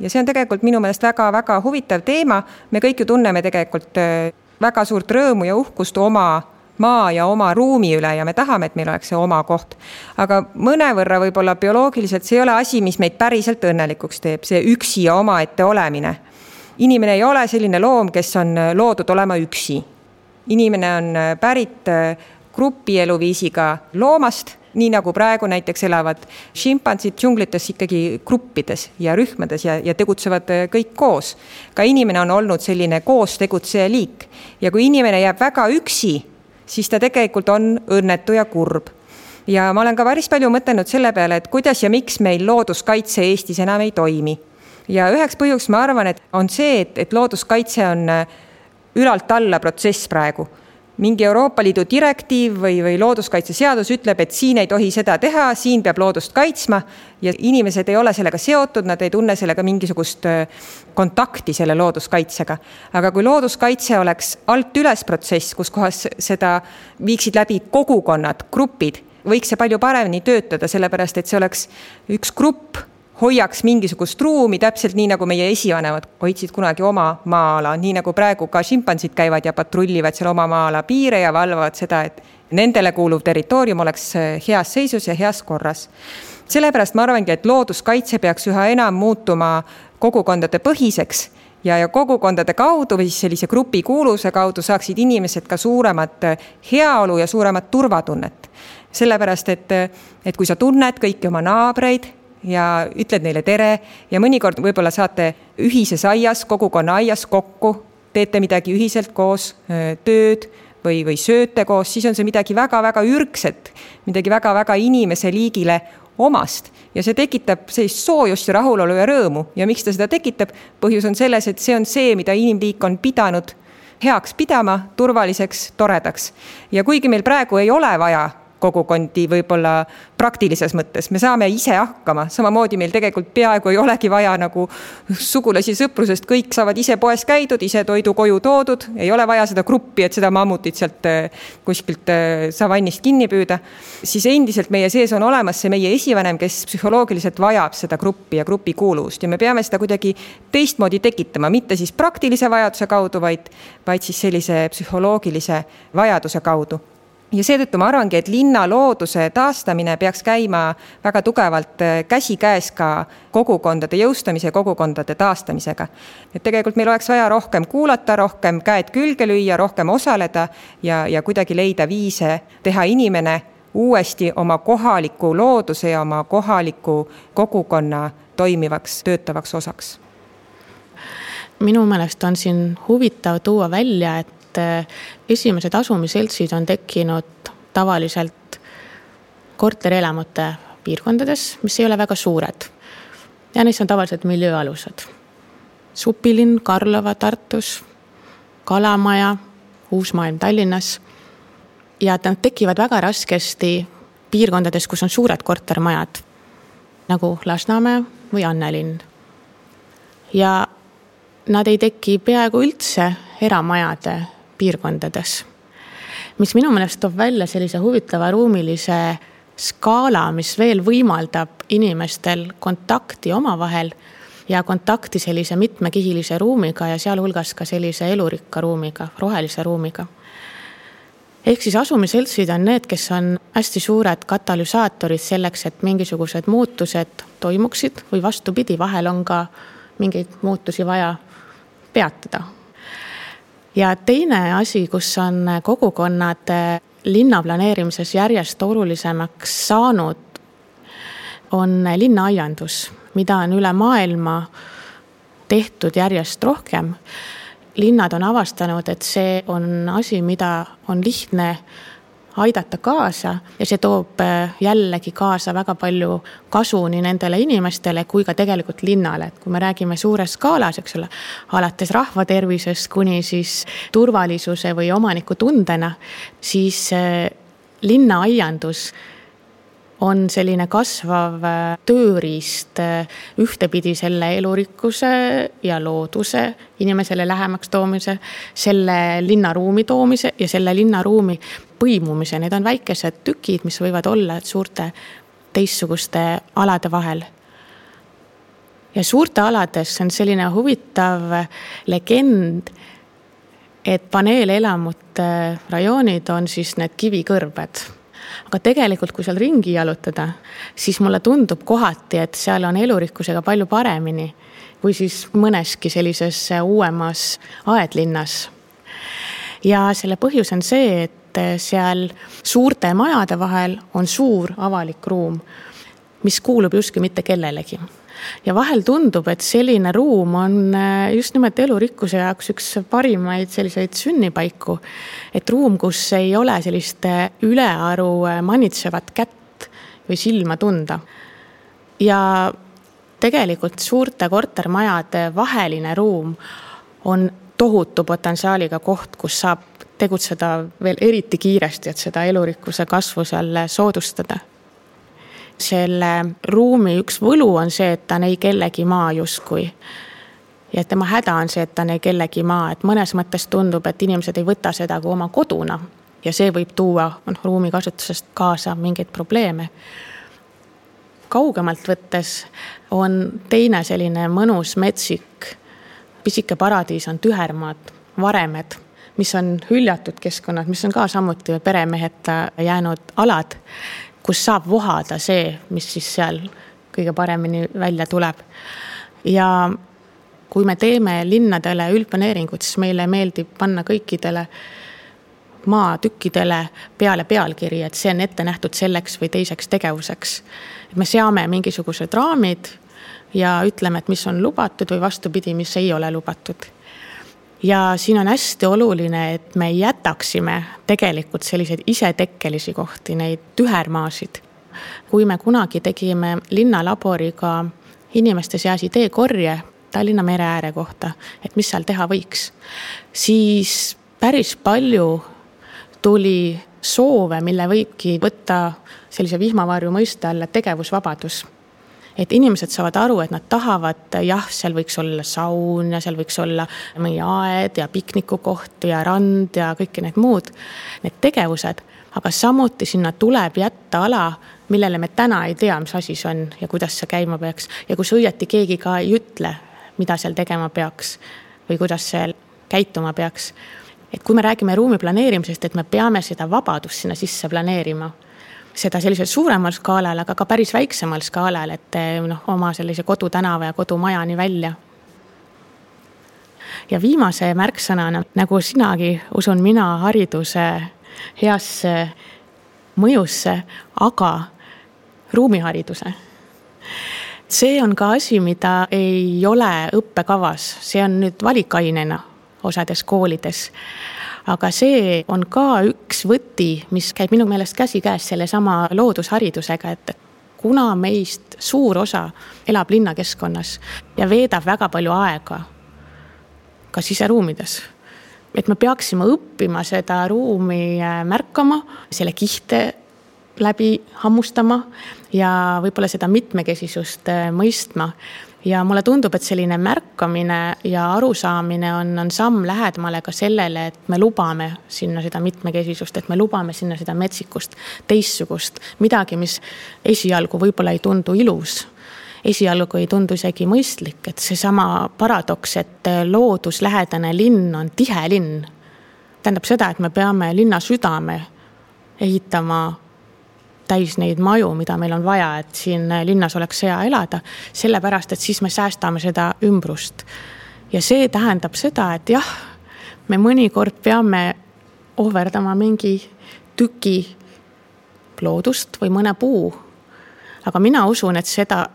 ja see on tegelikult minu meelest väga-väga huvitav teema. me kõik ju tunneme tegelikult äh, väga suurt rõõmu ja uhkust oma maa ja oma ruumi üle ja me tahame, et meil oleks see oma koht. aga mõnevõrra võib-olla bioloogiliselt see ei ole asi, mis meid päriselt õnnelikuks teeb, see üksi ja omaette olemine. inimene ei ole selline loom, kes on loodud olema üksi. Inimene on pärit grupieluviisiga loomast nii nagu praegu näiteks elavad šimpansid džunglites ikkagi gruppides ja rühmades ja, ja tegutsevad äh, kõik koos. ka inimene on olnud selline koos tegutseja liik ja kui inimene jääb väga üksi, siis ta tegelikult on õnnetu ja kurb ja ma olen ka päris palju mõtelnud selle peale, et kuidas ja miks meil looduskaitse Eestis enam ei toimi. ja üheks põhjuseks ma arvan, et on see, et, et looduskaitse on äh, ülalt alla protsess praegu mingi Euroopa Liidu direktiiv või, või looduskaitseseadus ütleb, et siin ei tohi seda teha, siin peab loodust kaitsma ja inimesed ei ole sellega seotud, nad ei tunne sellega mingisugust kontakti selle looduskaitsega. aga kui looduskaitse oleks alt üles protsess, kus kohas seda viiksid läbi kogukonnad, grupid, võiks see palju paremini töötada, sellepärast et see oleks üks grupp hoiaks mingisugust ruumi, täpselt nii, nagu meie esivanemad hoidsid kunagi oma maa-ala, nii nagu praegu ka šimpansid käivad ja patrullivad seal oma maa-ala piire ja valvavad seda, et nendele kuuluv territoorium oleks äh, heas seisus ja heas korras. sellepärast ma arvangi, et looduskaitse peaks üha enam muutuma kogukondade põhiseks ja, ja kogukondade kaudu või siis sellise grupi kuuluvuse kaudu saaksid inimesed ka suuremat äh, heaolu ja suuremat turvatunnet. sellepärast, et, äh, et kui sa tunned kõiki oma naabreid ja ütled neile tere ja mõnikord võib-olla saate ühises aias, kogukonna aias kokku, teete midagi ühiselt koos, tööd või, või sööte koos, siis on see midagi väga-väga ürgset, midagi väga-väga inimese liigile omast. Ja see tekitab sellist soojust ja rahulolu ja rõõmu. Ja miks ta seda tekitab, põhjus on selles, et see on see, mida inimliik on pidanud heaks pidama, turvaliseks, toredaks. ja kuigi meil praegu ei ole vaja kogukondi võib-olla praktilises mõttes, me saame ise hakkama, samamoodi meil tegelikult peaaegu ei olegi vaja nagu sugulasi sõprusest, kõik saavad ise poes käidud, ise toidu koju toodud, ei ole vaja seda gruppi, et seda mammutit sealt äh, kuskilt äh, savannist kinni püüda. siis endiselt meie sees on olemas see meie esivanem, kes psühholoogiliselt vajab seda gruppi ja grupikuuluvust ja me peame seda kuidagi teistmoodi tekitama, mitte siis praktilise vajaduse kaudu, vaid, vaid siis sellise psühholoogilise vajaduse kaudu ja seetõttu ma arvangi, et linna looduse taastamine peaks käima väga tugevalt äh, käsikäes ka kogukondade jõustamise, kogukondade taastamisega. et tegelikult meil oleks vaja rohkem kuulata, rohkem käed külge lüüa, rohkem osaleda ja, ja kuidagi leida viise teha inimene uuesti oma kohaliku looduse ja oma kohaliku kogukonna toimivaks, töötavaks osaks. minu meelest on siin huvitav tuua välja, et et eh, esimesed asumisseltsid on tekkinud tavaliselt korterelamute piirkondades, mis ei ole väga suured. ja neis on tavaliselt miljööalused. supilinn Karlova Tartus, Kalamaja, Uus-Maailm Tallinnas. ja nad tekivad väga raskesti piirkondades, kus on suured kortermajad nagu Lasnamäe või Annelinn. ja nad ei teki peaaegu üldse eramajade piirkondades. mis minu meelest toob välja sellise huvitava ruumilise skaala, mis veel võimaldab inimestel kontakti omavahel ja kontakti sellise mitmekihilise ruumiga ja sealhulgas ka sellise elurikka ruumiga, rohelise ruumiga. ehk siis asumiseltsid on need, kes on hästi suured katalüsaatorid selleks, et mingisugused muutused toimuksid või vastupidi, vahel on ka mingeid muutusi vaja peatada ja teine asi, kus on kogukonnad eh, linna planeerimises järjest olulisemaks saanud, on linnaaiandus, mida on üle maailma tehtud järjest rohkem. linnad on avastanud, et see on asi, mida on lihtne aidata kaasa ja see toob äh, jällegi kaasa väga palju kasu nii nendele inimestele kui ka tegelikult linnale, et kui me räägime suures skaalas, eks ole, alates rahva tervisest kuni siis turvalisuse või omanikutundena, siis äh, linnaaiandus on selline kasvav äh, tööriist ühtepidi selle elurikkuse ja looduse inimesele lähemaks toomise, selle linnaruumi toomise ja selle linnaruumi põimumise, need on väikesed tükid, mis võivad olla suurte teistsuguste alade vahel. ja suurte alades on selline huvitav legend, et paneelelamute rajoonid on siis need kivikõrbed aga tegelikult, kui seal ringi jalutada, siis mulle tundub kohati, et seal on elurikkusega palju paremini või siis mõneski sellises uuemas aedlinnas. ja selle põhjus on see, et seal suurte majade vahel on suur avalik ruum, mis kuulub justkui mitte kellelegi ja vahel tundub, et selline ruum on äh, just nimelt elurikkuse jaoks üks parimaid selliseid sünnipaiku. et ruum, kus ei ole sellist ülearu äh, manitsevat kätt või silma tunda. ja tegelikult suurte kortermajade vaheline ruum on tohutu potentsiaaliga koht, kus saab tegutseda veel eriti kiiresti, et seda elurikkuse kasvu seal soodustada selle ruumi üks võlu on see, et ta on ei kellegi maa justkui. ja tema häda on see, et ta on ei kellegi maa, et mõnes mõttes tundub, et inimesed ei võta seda kui oma koduna. ja see võib tuua noh, ruumikasutusest kaasa mingeid probleeme. kaugemalt võttes on teine selline mõnus metsik, pisike paradiis on tühermaad, varemed mis on hüljatud keskkonnad, mis on ka samuti peremeheta jäänud alad kus saab vohada see, mis siis seal kõige paremini välja tuleb. ja kui me teeme linnadele üldplaneeringut, siis meile meeldib panna kõikidele maatükkidele peale pealkiri, et see on ette nähtud selleks või teiseks tegevuseks. me seame mingisugused raamid ja ütleme, et mis on lubatud või vastupidi, mis ei ole lubatud ja siin on hästi oluline, et me jätaksime tegelikult selliseid isetekkelisi kohti, neid tühermaasid. kui me kunagi tegime linnalaboriga inimeste seas ideekorje Tallinna mere ääre kohta, et mis seal teha võiks, siis päris palju tuli soove, mille võibki võtta sellise vihmavarju mõiste alla tegevusvabadus et inimesed saavad aru, et nad tahavad, jah, seal võiks olla saun ja seal võiks olla mõni aed ja piknikukoht ja rand ja kõik need muud, need tegevused. aga samuti sinna tuleb jätta ala, millele me täna ei tea, mis asi see on ja kuidas see käima peaks ja kus õieti keegi ka ei ütle, mida seal tegema peaks või kuidas seal käituma peaks. et kui me räägime ruumi planeerimisest, et me peame seda vabadust sinna sisse planeerima seda sellisel suuremal skaalal, aga ka päris väiksemal skaalal, et eh, noh, oma sellise kodutänava ja kodumajani välja. ja viimase märksõnana, nagu sinagi, usun mina hariduse heasse mõjusse, aga ruumihariduse. see on ka asi, mida ei ole õppekavas, see on nüüd valikainena osades koolides aga see on ka üks võti, mis käib minu meelest käsikäes sellesama loodusharidusega, et kuna meist suur osa elab linnakeskkonnas ja veedab väga palju aega ka siseruumides et me peaksime õppima seda ruumi äh, märkama, selle kihte läbi hammustama ja võib-olla seda mitmekesisust äh, mõistma ja mulle tundub, et selline märkamine ja arusaamine on, on samm lähedamale ka sellele, et me lubame sinna seda mitmekesisust, et me lubame sinna seda metsikust, teistsugust, midagi, mis esialgu võib-olla ei tundu ilus esialgu ei tundu isegi mõistlik, et seesama paradoks, et looduslähedane linn on tihe linn. tähendab seda, et me peame linna südame ehitama täis neid maju, mida meil on vaja, et siin linnas oleks hea elada. sellepärast, et siis me säästame seda ümbrust. ja see tähendab seda, et jah, me mõnikord peame ohverdama mingi tüki loodust või mõne puu. aga mina usun, et seda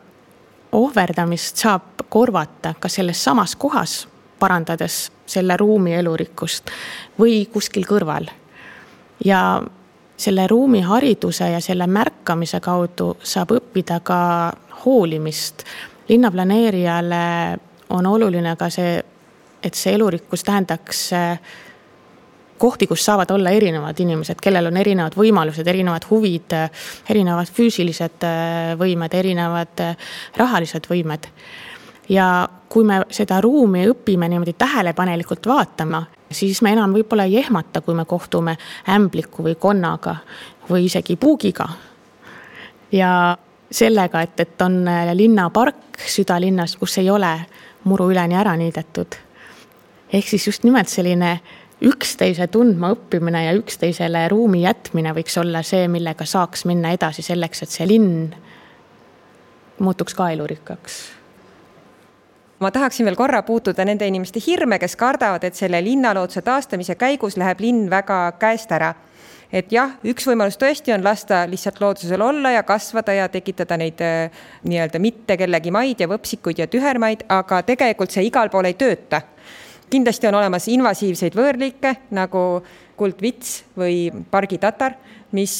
ohverdamist saab korvata ka selles samas kohas, parandades selle ruumi elurikkust või kuskil kõrval. ja selle ruumihariduse ja selle märkamise kaudu saab õppida ka hoolimist. linnaplaneerijale on oluline ka see, et see elurikkus tähendaks äh, kohti, kus saavad olla erinevad inimesed, kellel on erinevad võimalused, erinevad huvid, erinevad füüsilised äh, võimed, erinevad rahalised võimed. ja kui me seda ruumi õpime niimoodi tähelepanelikult vaatama, siis me enam võib-olla ei ehmata, kui me kohtume ämbliku või konnaga või isegi puugiga. ja sellega, et, et on linnapark südalinnas, kus ei ole muru üleni ära niidetud. ehk siis just nimelt selline üksteise tundma õppimine ja üksteisele ruumi jätmine võiks olla see, millega saaks minna edasi selleks, et see linn muutuks ka elurikkaks ma tahaksin veel korra puutuda nende inimeste hirme, kes kardavad, et selle linnalooduse taastamise käigus läheb linn väga käest ära. et jah, üks võimalus tõesti on lasta lihtsalt loodusel olla ja kasvada ja tekitada neid äh, nii-öelda mitte kellegi maid ja võpsikuid ja tühermaid, aga tegelikult see igal pool ei tööta. kindlasti on olemas invasiivseid võõrliike nagu kuldvits või pargitatar mis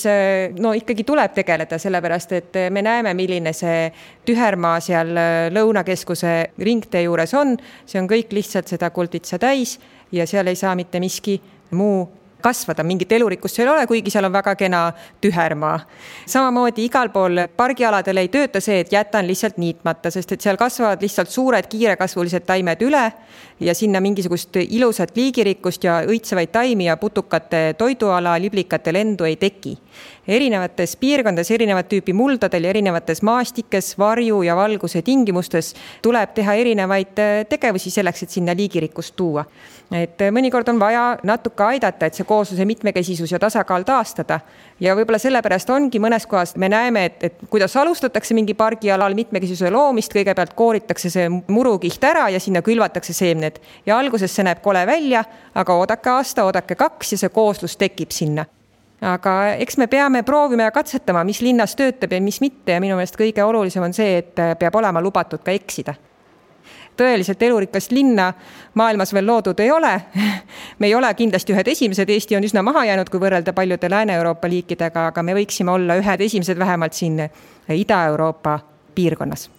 no ikkagi tuleb tegeleda, sellepärast et me näeme, milline see tühermaa seal Lõunakeskuse ringtee juures on. see on kõik lihtsalt seda kuldvitsa täis ja seal ei saa mitte miski muu kasvada, mingit elurikkust seal ei ole, kuigi seal on väga kena tühermaa. samamoodi igal pool pargialadel ei tööta see, et jätan lihtsalt niitmata, sest et seal kasvavad lihtsalt suured kiirekasvulised taimed üle ja sinna mingisugust ilusat liigirikkust ja õitsevaid taimi ja putukate toiduala, liblikate lendu ei teki erinevates piirkondades, erinevat tüüpi muldadel ja erinevates maastikes, varju ja valguse tingimustes tuleb teha erinevaid äh, tegevusi selleks, et sinna liigirikkust tuua. et äh, mõnikord on vaja natuke aidata, et see koosluse mitmekesisus ja tasakaal taastada. ja võib-olla sellepärast ongi mõnes kohas me näeme, et, et kuidas alustatakse mingi pargialal mitmekesisuse loomist, kõigepealt kooritakse see murukiht ära ja sinna külvatakse seemned ja alguses see näeb kole välja, aga oodake aasta, oodake kaks ja see kooslus tekib sinna aga eks me peame proovima ja katsetama, mis linnas töötab ja mis mitte ja minu meelest kõige olulisem on see, et peab olema lubatud ka eksida. tõeliselt elurikast linna maailmas veel loodud ei ole. me ei ole kindlasti ühed esimesed, Eesti on üsna maha jäänud, kui võrrelda paljude Lääne-Euroopa liikidega, aga me võiksime olla ühed esimesed vähemalt siin Ida-Euroopa piirkonnas.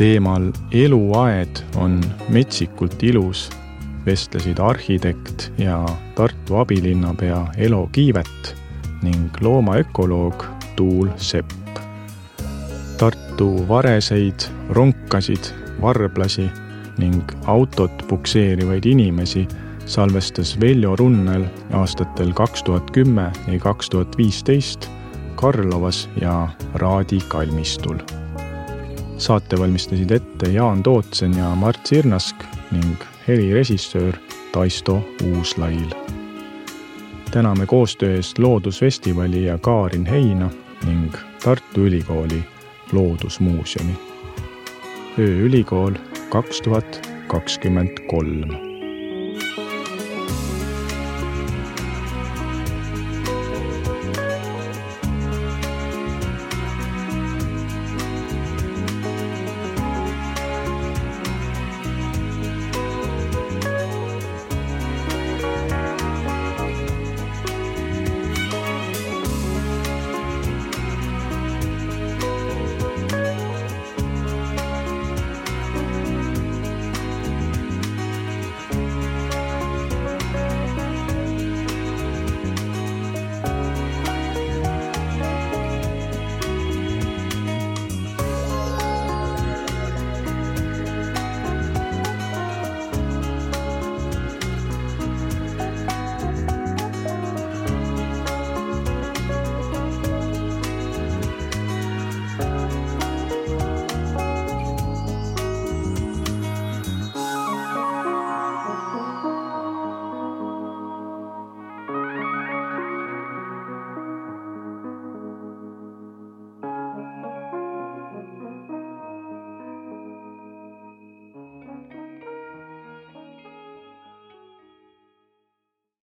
Teemal Eluaed on metsikult ilus vestlesid arhitekt ja Tartu abilinnapea Elo Kiivet ning loomaökoloog Tuul Sepp. Tartu vareseid, ronkasid, varblasi ning autot pukseerivaid inimesi salvestas Veljo Runnel aastatel kaks tuhat kümme ja kaks tuhat viisteist Karlovas ja Raadi kalmistul saate valmistasid ette Jaan Tootsen ja Mart Sirnask ning helirežissöör Taisto Uuslail. täname koostöö eest Loodusfestivali ja Kaarin Heina ning Tartu Ülikooli Loodusmuuseumi. ööülikool kaks tuhat kakskümmend kolm